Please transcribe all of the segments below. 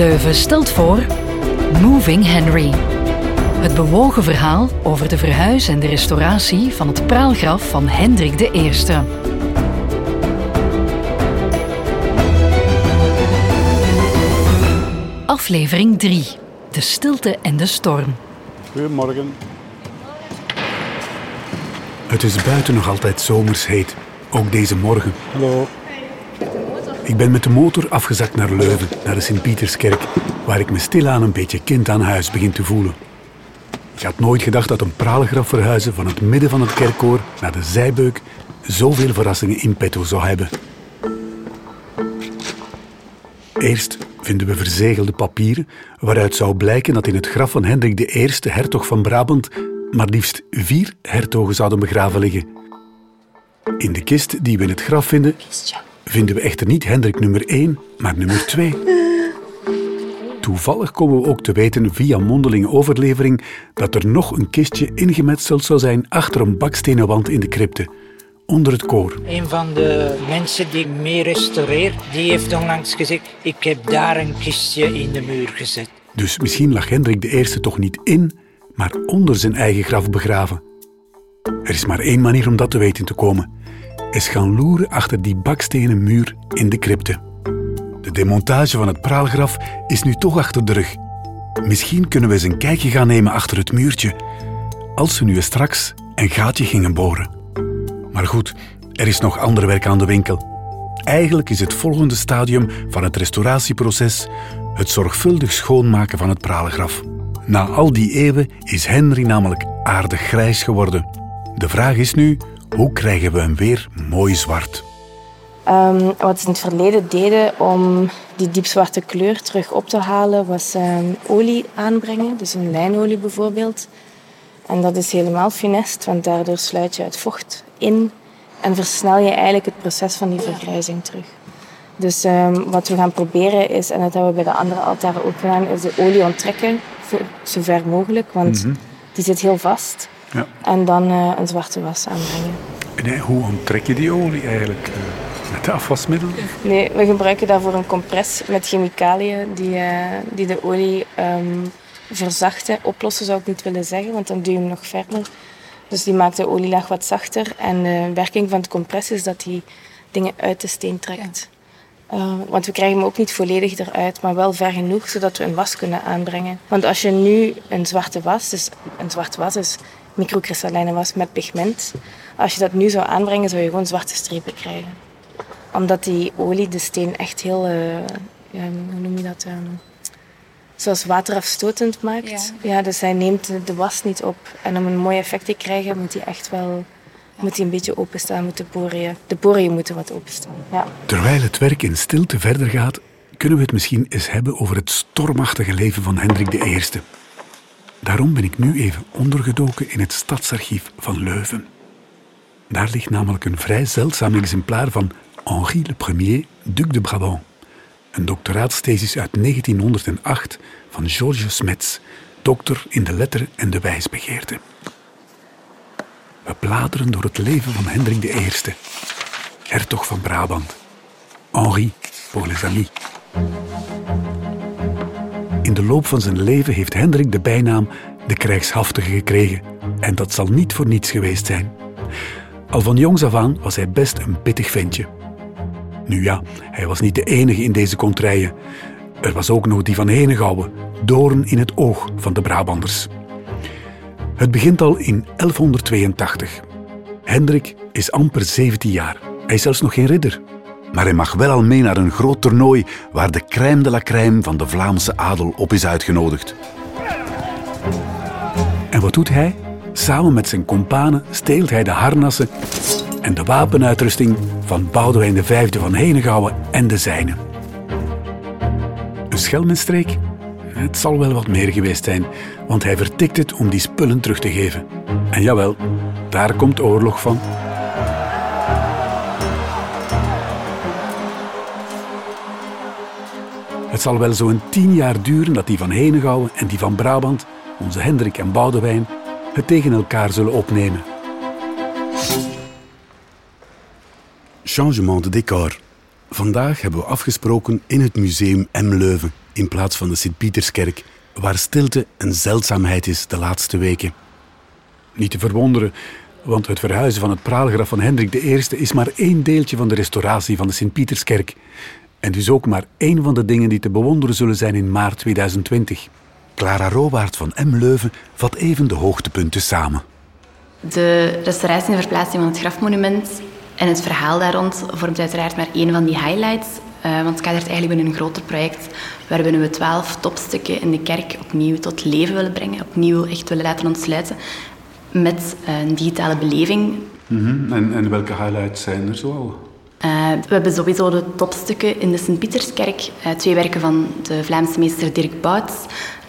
Leuven stelt voor Moving Henry. Het bewogen verhaal over de verhuis en de restauratie van het praalgraf van Hendrik I. Aflevering 3. De stilte en de storm. Goedemorgen. Het is buiten nog altijd zomers heet, ook deze morgen. Hallo. Ik ben met de motor afgezakt naar Leuven, naar de Sint-Pieterskerk, waar ik me stilaan een beetje kind aan huis begin te voelen. Ik had nooit gedacht dat een praalgraf verhuizen van het midden van het kerkkoor naar de zijbeuk zoveel verrassingen in petto zou hebben. Eerst vinden we verzegelde papieren waaruit zou blijken dat in het graf van Hendrik I, hertog van Brabant, maar liefst vier hertogen zouden begraven liggen. In de kist die we in het graf vinden, vinden we echter niet Hendrik nummer 1, maar nummer 2. Toevallig komen we ook te weten via mondelinge overlevering dat er nog een kistje ingemetseld zou zijn achter een bakstenen wand in de crypte, onder het koor. Een van de mensen die ik mee restaureer, die heeft onlangs gezegd: Ik heb daar een kistje in de muur gezet. Dus misschien lag Hendrik I toch niet in, maar onder zijn eigen graf begraven. Er is maar één manier om dat te weten te komen: is gaan loeren achter die bakstenen muur in de crypte. De demontage van het praalgraf is nu toch achter de rug. Misschien kunnen we eens een kijkje gaan nemen achter het muurtje, als we nu eens straks een gaatje gingen boren. Maar goed, er is nog ander werk aan de winkel. Eigenlijk is het volgende stadium van het restauratieproces het zorgvuldig schoonmaken van het praalgraf. Na al die eeuwen is Henry namelijk aardig grijs geworden. De vraag is nu, hoe krijgen we hem weer mooi zwart? Um, wat ze in het verleden deden om die diepzwarte kleur terug op te halen, was um, olie aanbrengen, dus een lijnolie bijvoorbeeld. En dat is helemaal funest, want daardoor sluit je het vocht in en versnel je eigenlijk het proces van die vergrijzing terug. Dus um, wat we gaan proberen is, en dat hebben we bij de andere altaren ook gedaan, is de olie onttrekken, zo ver mogelijk, want mm -hmm. die zit heel vast. Ja. En dan uh, een zwarte was aanbrengen. En hoe onttrek je die olie eigenlijk? Uh, met afwasmiddel? Nee, we gebruiken daarvoor een compress met chemicaliën die, uh, die de olie um, verzachten. Oplossen zou ik niet willen zeggen, want dan duw je hem nog verder. Dus die maakt de olielaag wat zachter. En de werking van het compress is dat die dingen uit de steen trekt. Ja. Uh, want we krijgen hem ook niet volledig eruit, maar wel ver genoeg zodat we een was kunnen aanbrengen. Want als je nu een zwarte was, dus een zwarte was is microkristallijne was met pigment. Als je dat nu zou aanbrengen, zou je gewoon zwarte strepen krijgen. Omdat die olie de steen echt heel, uh, ja, hoe noem je dat, um, zoals waterafstotend maakt. Ja. ja, dus hij neemt de was niet op. En om een mooi effect te krijgen, moet hij echt wel moet hij een beetje openstaan, moet de poriën, de poriën moeten wat openstaan. Ja. Terwijl het werk in stilte verder gaat, kunnen we het misschien eens hebben over het stormachtige leven van Hendrik I. Daarom ben ik nu even ondergedoken in het stadsarchief van Leuven. Daar ligt namelijk een vrij zeldzaam exemplaar van Henri le Ier, Duc de Brabant. Een doctoraatsthesis uit 1908 van Georges Smets, dokter in de letter en de wijsbegeerte. We bladeren door het leven van Hendrik I, hertog van Brabant. Henri pour les amis. In de loop van zijn leven heeft Hendrik de bijnaam de krijgshaftige gekregen. En dat zal niet voor niets geweest zijn. Al van jongs af aan was hij best een pittig ventje. Nu ja, hij was niet de enige in deze kontrijen. Er was ook nog die van Henegouwen, doorn in het oog van de Brabanders. Het begint al in 1182. Hendrik is amper 17 jaar. Hij is zelfs nog geen ridder. Maar hij mag wel al mee naar een groot toernooi waar de crème de la crème van de Vlaamse adel op is uitgenodigd. En wat doet hij? Samen met zijn kompanen steelt hij de harnassen en de wapenuitrusting van Boudewijn V van Henegouwen en de zijnen. Een schelmenstreek? Het zal wel wat meer geweest zijn, want hij vertikt het om die spullen terug te geven. En jawel, daar komt oorlog van. Het zal wel zo'n tien jaar duren dat die van Henegouwen en die van Brabant, onze Hendrik en Boudewijn, het tegen elkaar zullen opnemen. Changement de décor. Vandaag hebben we afgesproken in het museum M. Leuven in plaats van de Sint-Pieterskerk, waar stilte een zeldzaamheid is de laatste weken. Niet te verwonderen, want het verhuizen van het praalgraf van Hendrik I is maar één deeltje van de restauratie van de Sint-Pieterskerk. En dus ook maar één van de dingen die te bewonderen zullen zijn in maart 2020. Clara Rowaard van M. Leuven vat even de hoogtepunten samen. De restauratie en verplaatsing van het grafmonument en het verhaal daar rond vormt uiteraard maar één van die highlights. Uh, want het kadert eigenlijk binnen een groter project waarbij we twaalf topstukken in de kerk opnieuw tot leven willen brengen, opnieuw echt willen laten ontsluiten met een digitale beleving. Mhm. en, en, welke highlights zijn er zoal? Uh, we hebben sowieso de topstukken in de Sint-Pieterskerk. Uh, twee werken van de Vlaamse meester Dirk Bouts.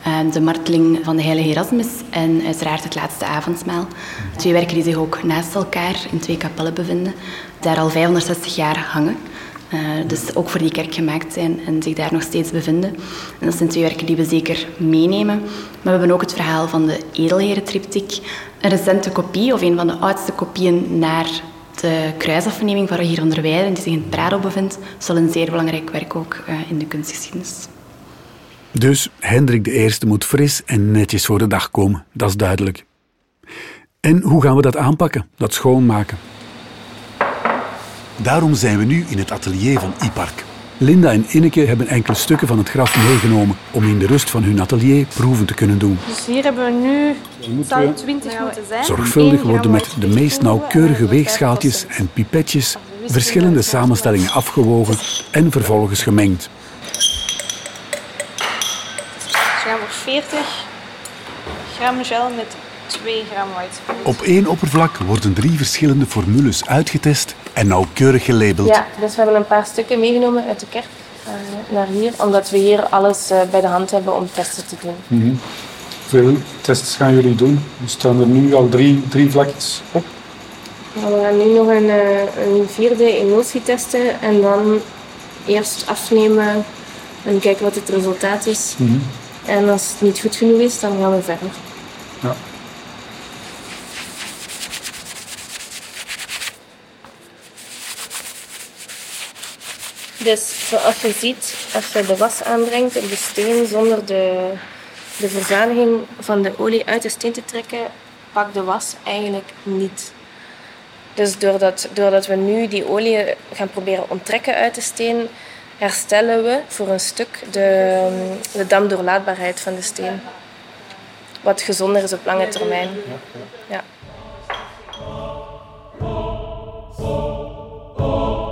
Uh, de marteling van de heilige Erasmus en uiteraard het laatste avondmaal. Twee werken die zich ook naast elkaar in twee kapellen bevinden. Daar al 560 jaar hangen. Dus ook voor die kerk gemaakt zijn en zich daar nog steeds bevinden. En dat zijn twee werken die we zeker meenemen. Maar we hebben ook het verhaal van de edelherentriptiek. Een recente kopie, of een van de oudste kopieën naar de kruisafneming van Rogier Weijden, die zich in Prado bevindt, zal een zeer belangrijk werk ook uh, in de kunstgeschiedenis. Dus Hendrik I moet fris en netjes voor de dag komen, dat is duidelijk. En hoe gaan we dat aanpakken, dat schoonmaken? Daarom zijn we nu in het atelier van Ipark. Linda en Inneke hebben enkele stukken van het graf meegenomen om in de rust van hun atelier proeven te kunnen doen. Dus hier hebben we nu, zou 20 moeten zijn. Zorgvuldig worden met de meest nauwkeurige weegschaaltjes en pipetjes verschillende samenstellingen afgewogen en vervolgens gemengd. Dus gaan voor 40 gram gel met 2 gram white Op één oppervlak worden drie verschillende formules uitgetest en nauwkeurig gelabeld. Ja, dus we hebben een paar stukken meegenomen uit de kerk uh, naar hier, omdat we hier alles uh, bij de hand hebben om testen te doen. Mm -hmm. Hoeveel tests gaan jullie doen? Er staan er nu al drie, drie vlakjes op. Nou, we gaan nu nog een, uh, een vierde emulsie testen en dan eerst afnemen en kijken wat het resultaat is. Mm -hmm. En als het niet goed genoeg is, dan gaan we verder. Dus zoals je ziet, als je de was aanbrengt op de steen zonder de, de verzadiging van de olie uit de steen te trekken, pakt de was eigenlijk niet. Dus doordat, doordat we nu die olie gaan proberen onttrekken uit de steen, herstellen we voor een stuk de, de damdoorlaatbaarheid van de steen. Wat gezonder is op lange termijn. Ja.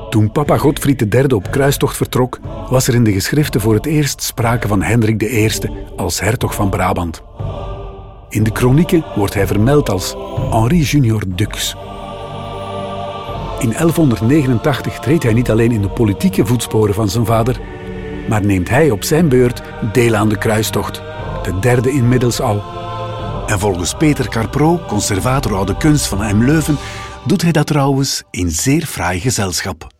Toen papa Godfried III op kruistocht vertrok, was er in de geschriften voor het eerst sprake van Hendrik I als hertog van Brabant. In de kronieken wordt hij vermeld als Henri Junior Dux. In 1189 treedt hij niet alleen in de politieke voetsporen van zijn vader, maar neemt hij op zijn beurt deel aan de kruistocht, de derde inmiddels al. En volgens Peter Carpro, conservator oude kunst van M. Leuven, doet hij dat trouwens in zeer fraai gezelschap.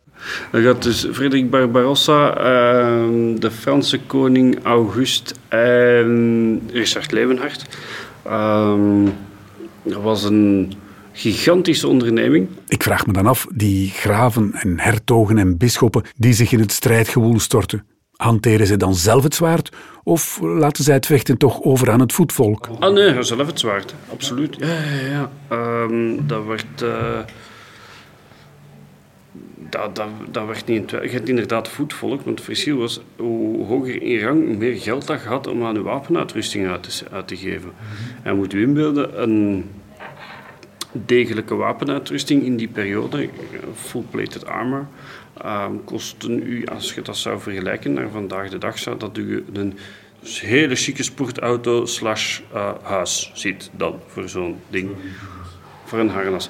Er gaat dus Frederik Barbarossa, ehm, de Franse koning August en Richard Leeuwenhard. Uh, dat was een gigantische onderneming. Ik vraag me dan af, die graven en hertogen en bisschoppen die zich in het strijdgewoel storten, hanteren ze dan zelf het zwaard of laten zij het vechten toch over aan het voetvolk? Ah nee, zelf het zwaard, absoluut. Ja, ja, ja. Ehm, dat werd... Uh dat, dat, dat werd niet in Je hebt inderdaad voetvolk, want het verschil was hoe hoger in rang, hoe meer geld dat je had om aan je wapenuitrusting uit te, uit te geven. En moet u inbeelden, een degelijke wapenuitrusting in die periode, full-plated armor, um, kosten u, als je dat zou vergelijken naar vandaag de dag, zou dat u een hele chique sportauto slash uh, huis ziet dan voor zo'n ding. Voor een harnas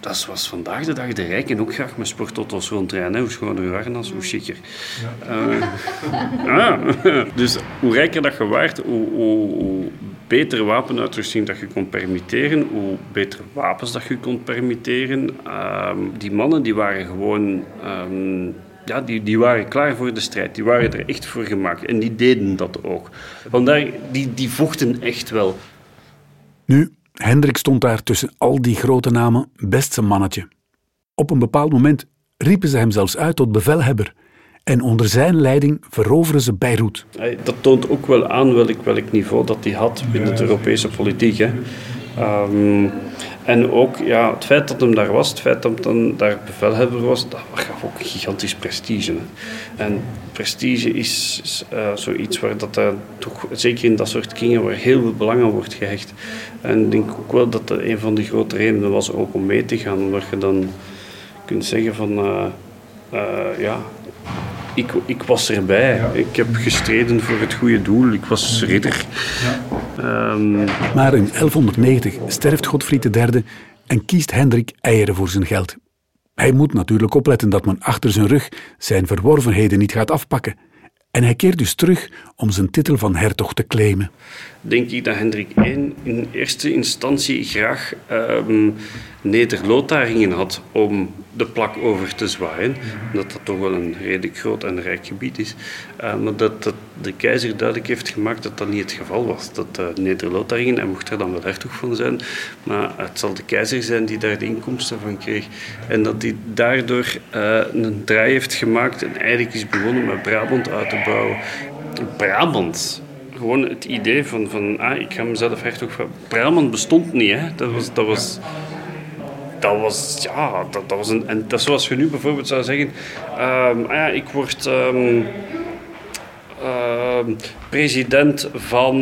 dat was vandaag de dag de rijken ook graag met sportauto's rondrijden. Hoe schoner je harnas, hoe chiquer. Ja. Uh, dus hoe rijker dat je waart, hoe, hoe, hoe betere wapenuitrusting dat je kon permitteren, hoe betere wapens dat je kon permitteren. Uh, die mannen die waren gewoon... Um, ja, die, die waren klaar voor de strijd. Die waren er echt voor gemaakt. En die deden dat ook. Vandaar, die, die vochten echt wel. Nu, Hendrik stond daar tussen al die grote namen best zijn mannetje. Op een bepaald moment riepen ze hem zelfs uit tot bevelhebber en onder zijn leiding veroveren ze Beirut. Dat toont ook wel aan welk, welk niveau dat hij had binnen de Europese politiek. Hè. Ehm, en ook ja, het feit dat hem daar was, het feit dat hij daar bevelhebber was, dat gaf ook gigantisch prestige. En prestige is, uh, zoiets waar dat, uh, toch, zeker in dat soort kringen, waar heel veel belang aan wordt gehecht. En ik denk ook wel dat dat een van de grote redenen was ook om mee te gaan, omdat je dan kunt zeggen van, uh, ja, ik, ik was erbij. Ik heb gestreden voor het goede doel. Ik was ridder. Um... Maar in 1190 sterft Godfried III en kiest Hendrik eieren voor zijn geld. Hij moet natuurlijk opletten dat men achter zijn rug zijn verworvenheden niet gaat afpakken. En hij keert dus terug om zijn titel van hertog te claimen. Denk ik dat Hendrik I in eerste instantie graag um, Neder-Lotharingen had om de plak over te zwaaien. Dat dat toch wel een redelijk groot en rijk gebied is. Uh, maar dat, dat, de keizer duidelijk heeft gemaakt dat dat niet het geval was. Dat uh, Neder-Lotharingen, hij mocht er dan wel hertog van zijn, maar het zal de keizer zijn die daar de inkomsten van kreeg. En dat hij daardoor uh, een draai heeft gemaakt en eigenlijk is begonnen met Brabant uit te bouwen. Brabant, gewoon het idee van, van ah, ik ga mezelf hertog van... Brabant bestond niet, hè. Dat was... Dat was dat was, ja, dat, dat was een, en dat zoals je nu bijvoorbeeld zou zeggen, um, ah ja, ik word um, uh, president van,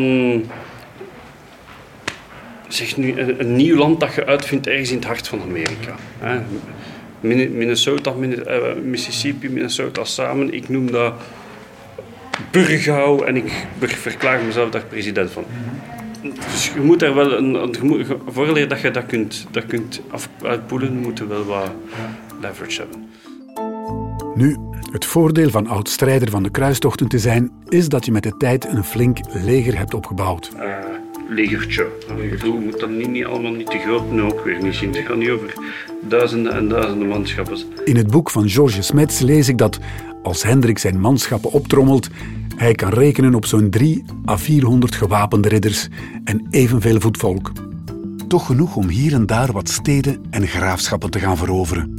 zeg nu, een, een, nieuw land dat je uitvindt ergens in het hart van Amerika. Hè. Minnesota, eh, Mississippi, Minnesota samen, ik noem dat Burgau en ik verklaar mezelf daar president van. Dus je moet daar wel een, een vooraleer dat je dat kunt, dat kunt uitpoelen, moet je wel wat leverage hebben. Nu, het voordeel van oud-strijder van de kruistochten te zijn, is dat je met de tijd een flink leger hebt opgebouwd. Uh, legertje. Ik bedoel, moet dan niet, niet allemaal niet te groot nu ook weer niet zien. Het gaat niet over duizenden en duizenden manschappen. In het boek van Georges Smets lees ik dat als Hendrik zijn manschappen optrommelt, hij kan rekenen op zo'n 3 à 400 gewapende ridders en evenveel voetvolk. Toch genoeg om hier en daar wat steden en graafschappen te gaan veroveren.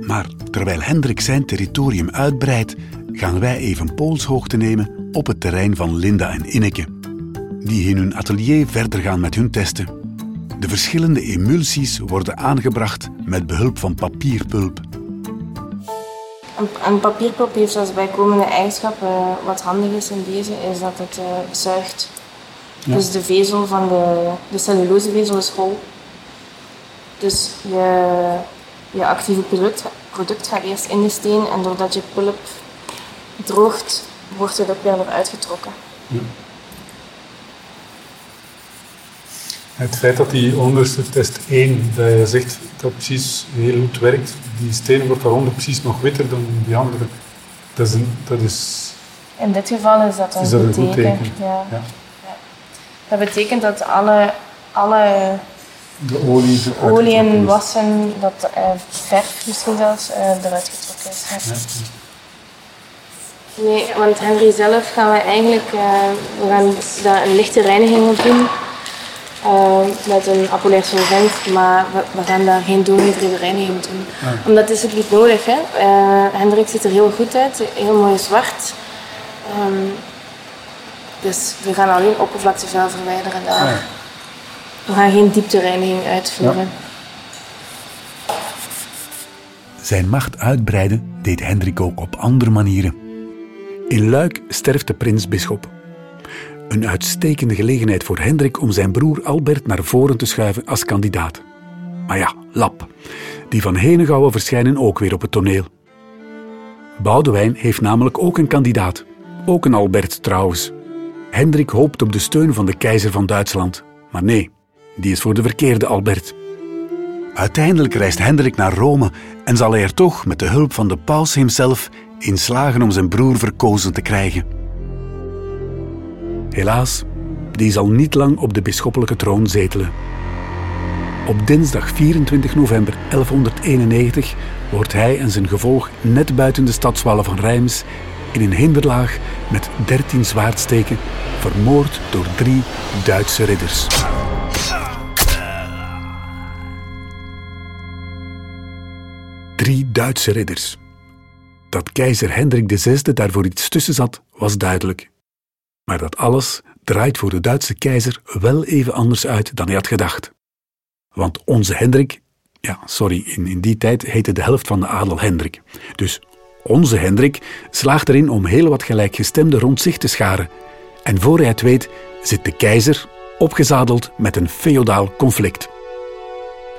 Maar terwijl Hendrik zijn territorium uitbreidt, gaan wij even poolshoogte nemen op het terrein van Linda en Inneke, die in hun atelier verder gaan met hun testen. De verschillende emulsies worden aangebracht met behulp van papierpulp een, papierpop heeft als bijkomende eigenschap, uh, wat handig is in deze, is dat het uh, zuigt. Dus de vezel van de, de cellulosevezel is hol. Dus je, je actieve product, product gaat eerst in de steen en doordat je pulp droogt, wordt het ook weer eruit getrokken. Ja. Het feit dat die onderste test 1, dat je zegt dat precies heel goed werkt, die steen wordt daaronder precies nog witter dan die andere. Dat is, een, dat is In dit geval is dat een, is dat een goed teken. Ja. ja. Dat betekent dat alle, alle de olie, de olie en wassen, dat uh, verf misschien zelfs, uh, eruit getrokken is. Ja. Nee, want Henry zelf gaan we eigenlijk, uh, we gaan daar een lichte reiniging op doen. Uh, met een apolair solvent, maar we, we, gaan daar geen doorgedreven reiniging doen. Omdat is het niet nodig. Hè? Uh, Hendrik ziet er heel goed uit, heel mooi zwart. Um, dus we gaan alleen oppervlaktevuil verwijderen daar. We gaan geen dieptereiniging uitvoeren. Ja. Zijn macht uitbreiden deed Hendrik ook op andere manieren. In Luik sterft de prins-bisschop. Een uitstekende gelegenheid voor Hendrik om zijn broer Albert naar voren te schuiven als kandidaat. Maar ja, lap. Die van Henegouwen verschijnen ook weer op het toneel. Boudewijn heeft namelijk ook een kandidaat. Ook een Albert trouwens. Hendrik hoopt op de steun van de keizer van Duitsland. Maar nee, die is voor de verkeerde Albert. Uiteindelijk reist Hendrik naar Rome en zal hij er toch met de hulp van de paus hemzelf in slagen om zijn broer verkozen te krijgen. Helaas, die zal niet lang op de bisschoppelijke troon zetelen. Op dinsdag 24 november 1191 wordt hij en zijn gevolg net buiten de stadswallen van Reims in een hinderlaag met dertien zwaardsteken vermoord door drie Duitse ridders. Drie Duitse ridders. Dat keizer Hendrik VI daarvoor iets tussen zat, was duidelijk. Maar dat alles draait voor de Duitse keizer wel even anders uit dan hij had gedacht. Want onze Hendrik, ja, sorry, in, in die tijd heette de helft van de adel Hendrik. Dus onze Hendrik slaagt erin om heel wat gelijkgestemden rond zich te scharen. En voor hij het weet, zit de keizer opgezadeld met een feodaal conflict.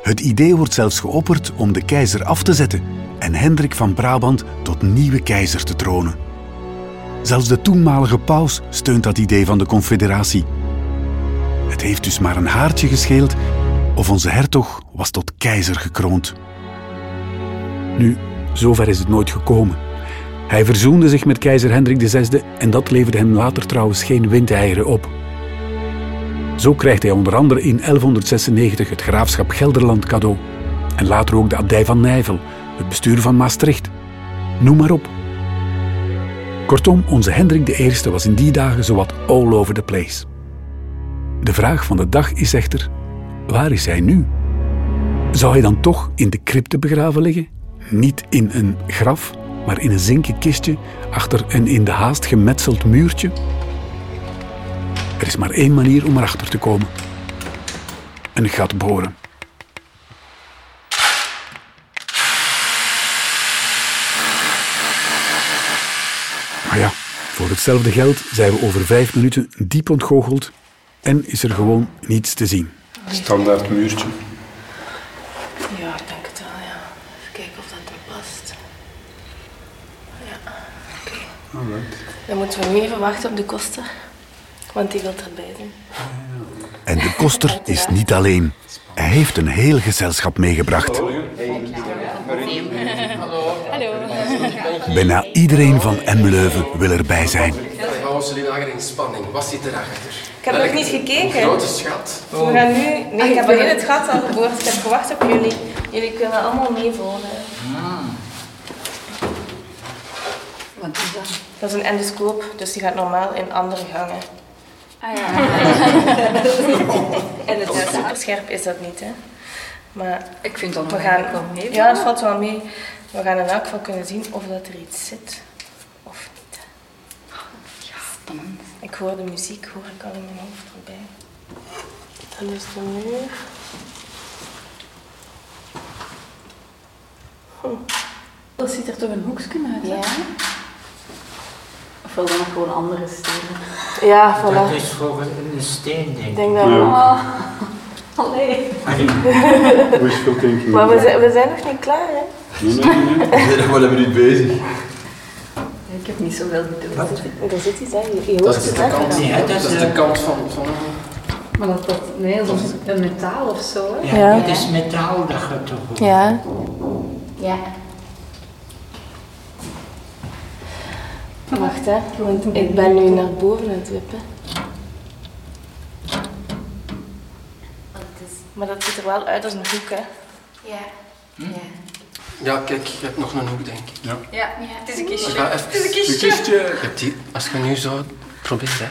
Het idee wordt zelfs geopperd om de keizer af te zetten en Hendrik van Brabant tot nieuwe keizer te tronen. Zelfs de toenmalige paus steunt dat idee van de confederatie. Het heeft dus maar een haartje gescheeld of onze hertog was tot keizer gekroond. Nu, zover is het nooit gekomen. Hij verzoende zich met keizer Hendrik VI en dat leverde hem later trouwens geen windeieren op. Zo krijgt hij onder andere in 1196 het graafschap Gelderland cadeau en later ook de abdij van Nijvel, het bestuur van Maastricht. Noem maar op. Kortom, onze Hendrik I was in die dagen zowat all over the place. De vraag van de dag is echter, waar is hij nu? Zou hij dan toch in de crypte begraven liggen? Niet in een graf, maar in een zinken kistje achter een in de haast gemetseld muurtje? Er is maar één manier om erachter te komen. Een gat boren. Maar ja, voor hetzelfde geld zijn we over vijf minuten diep ontgoocheld en is er gewoon niets te zien. Standaard muurtje. Ja, ik denk het wel, ja. Even kijken of dat er past. Ja, oké. Dan moeten we nu even wachten op de koster. Want die wil erbij zijn. En de koster is niet alleen. Hij heeft een heel gezelschap meegebracht. Bijna iedereen van Emmeleuven wil erbij zijn. Houden jullie lager in spanning? Wat zit erachter? Ik heb nog niet gekeken. Grote schat. We gaan nu... Nee, ik heb alleen het gat al geboord. Ik heb gewacht op jullie. Jullie kunnen allemaal meevolgen. Wat is dat? Dat is een endoscoop, dus die gaat normaal in andere gangen. Ah ja. En het is super scherp is dat niet, hè. Maar Ik vind dat we gaan... wel mee. Ja, dat valt wel mee. We gaan in elk geval kunnen zien of dat er iets zit of niet. Spannend. Ik hoor de muziek, hoor ik al in mijn hoofd erbij. Dat is de muur. Dat ziet er toch een hoekje uit, hè? Ja. Of wel dan nog gewoon andere stenen. Ja, Dat voilà. is voor een steen, denk Ik ik. denk dat Ja. Allee. Wishful thinking. Maar we zijn, we zijn nog niet klaar, hè? Nee, nee, nee. We zijn nog wel een minuut bezig. Ik heb niet zoveel geduld. Er zit iets, hè? Je, je Dat hoort is het, de hè? kant, Ja, dat dat is, de kant van... van Maar dat, dat, nee, dat is een metaal of zo, hè? Ja, Ja. dat is metaal dat je toch hoort. Ja. Ja. Wacht, hè. Ik ben nu naar boven aan het wippen. Maar dat ziet er wel uit als een hoek, hè? Ja. Ja. ja, kijk, je hebt nog een hoek, denk ik. Ja, het is een kistje. even... Het is een kistje. Je hebt die, als je nu zo probeert, hè,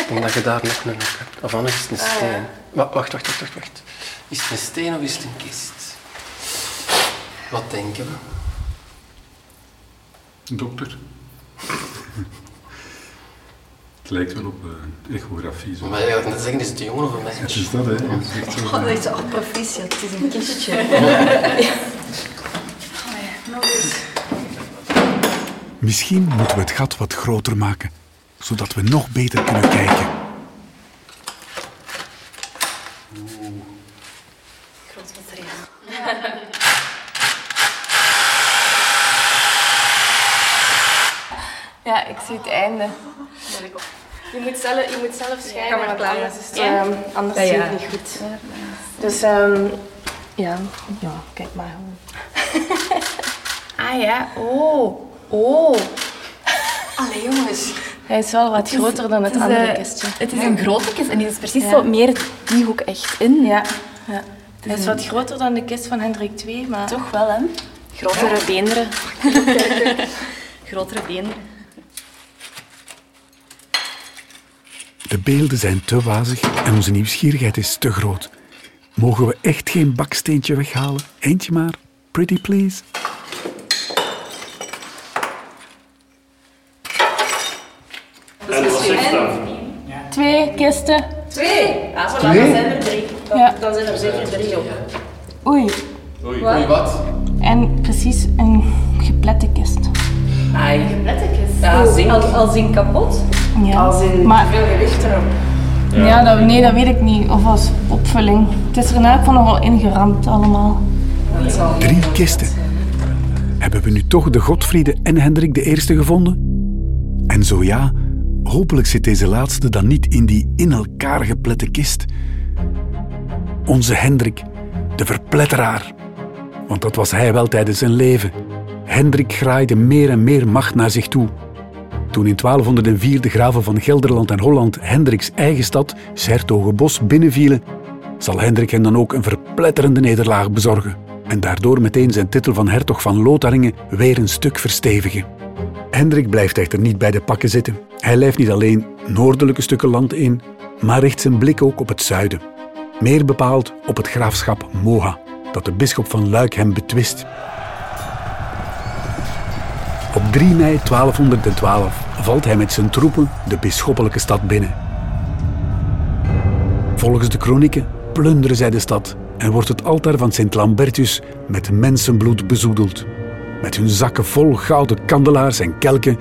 ik denk dat je daar nog een hoek hebt. Of anders is het een Ah, ja. steen. Wa- Wacht, wacht, wacht, wacht, wacht. Is het een steen of is het een kist? Wat denken we? Dokter. Het lijkt wel op eh, echografie. Zo. Maar je gaat net zeggen, is het een jongen of een Het meisje? is dat, hè. Het is echt zo. Oh, dat is al proficiat. Het is een kistje. Nog eens. Misschien moeten we het gat wat groter maken, zodat we nog beter kunnen kijken. Groot materiaal. Ja, ik zie het einde. Je moet zelf, je moet zelf schrijven, want klaar. anders, is het, ehm, anders Ja, zie je ja. het niet goed. Dus, ehm ja. ja, kijk maar gewoon. ah ja, oh, oh. Allee jongens. Hij is wel wat groter dan het, is, andere eh, kistje. Het is een grote kist en die is precies Ja. zo meer die hoek echt in. Ja, ja. Hij is wat groter dan de kist van Hendrik II, maar... Toch wel, hè? Grotere beenderen. Grotere beenderen. De beelden zijn te wazig en onze nieuwsgierigheid is te groot. Mogen we echt geen baksteentje weghalen? Eentje maar. Pretty please. En? Twee kisten. Twee? Ah, voilà, dan zijn er drie. Dan, zijn er zeker drie op. Oei. Oei, wat? Oei, wat? En precies een geplette kist. Een geplette kist? Ja, zink. Al, al zink kapot? Ja. Als in Maar- veel gewicht erop. Ja, dat, nee, dat weet ik niet. Of als opvulling. Het is er in elk geval nogal ingeramd allemaal. Drie kisten. Hebben we nu toch de Godfriede en Hendrik de Eerste gevonden? En zo ja, hopelijk zit deze laatste dan niet in die in elkaar geplette kist. Onze Hendrik, de verpletteraar. Want dat was hij wel tijdens zijn leven. Hendrik graaide meer en meer macht naar zich toe. Toen in 1204 de graven van Gelderland en Holland Hendriks eigen stad, Sertogenbos, binnenvielen, zal Hendrik hen dan ook een verpletterende nederlaag bezorgen en daardoor meteen zijn titel van hertog van Lotharingen weer een stuk verstevigen. Hendrik blijft echter niet bij de pakken zitten. Hij lijft niet alleen noordelijke stukken land in, maar richt zijn blik ook op het zuiden. Meer bepaald op het graafschap Moha, dat de bisschop van Luik hem betwist. Op 3 mei 1212 valt hij met zijn troepen de bisschoppelijke stad binnen. Volgens de kronieken plunderen zij de stad en wordt het altaar van Sint Lambertus met mensenbloed bezoedeld. Met hun zakken vol gouden kandelaars en kelken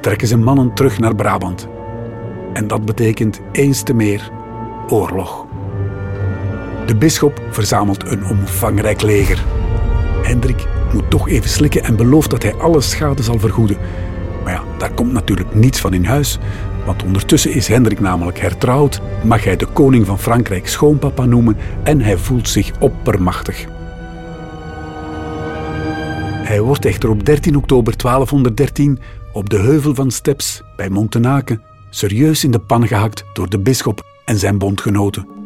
trekken ze mannen terug naar Brabant. En dat betekent eens te meer oorlog. De bisschop verzamelt een omvangrijk leger. Hendrik moet toch even slikken en belooft dat hij alle schade zal vergoeden. Maar ja, daar komt natuurlijk niets van in huis, want ondertussen is Hendrik namelijk hertrouwd, mag hij de koning van Frankrijk schoonpapa noemen en hij voelt zich oppermachtig. Hij wordt echter op 13 oktober 1213 op de heuvel van Steps bij Montenaken serieus in de pan gehakt door de bisschop en zijn bondgenoten.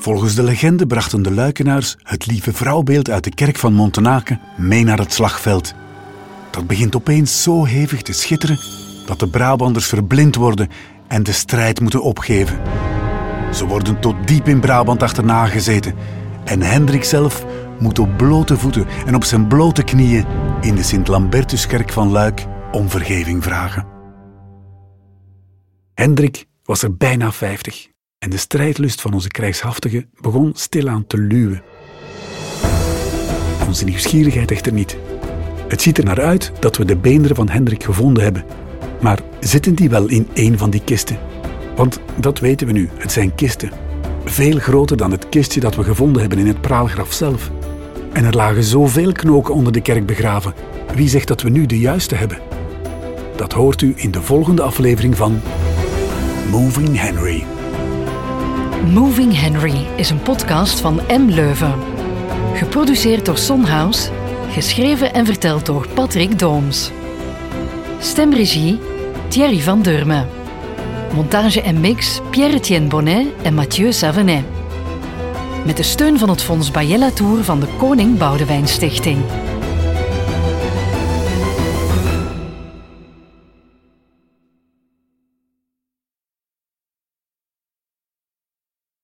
Volgens de legende brachten de luikenaars het lieve vrouwbeeld uit de kerk van Montenaken mee naar het slagveld. Dat begint opeens zo hevig te schitteren dat de Brabanders verblind worden en de strijd moeten opgeven. Ze worden tot diep in Brabant achterna gezeten en Hendrik zelf moet op blote voeten en op zijn blote knieën in de Sint-Lambertuskerk van Luik om vergeving vragen. Hendrik was er bijna vijftig en de strijdlust van onze krijgshaftige begon stilaan te luwen. Onze nieuwsgierigheid echter niet. Het ziet er naar uit dat we de beenderen van Hendrik gevonden hebben. Maar zitten die wel in één van die kisten? Want dat weten we nu, het zijn kisten. Veel groter dan het kistje dat we gevonden hebben in het praalgraf zelf. En er lagen zoveel knoken onder de kerk begraven. Wie zegt dat we nu de juiste hebben? Dat hoort u in de volgende aflevering van Moving Henry. Moving Henry is een podcast van M. Leuven. Geproduceerd door Sonhouse, geschreven en verteld door Patrick Dooms. Stemregie Thierry van Durme. Montage en mix Pierre-Etienne Bonnet en Mathieu Savenet. Met de steun van het Fonds Bayella Tour van de Koning Boudewijn Stichting.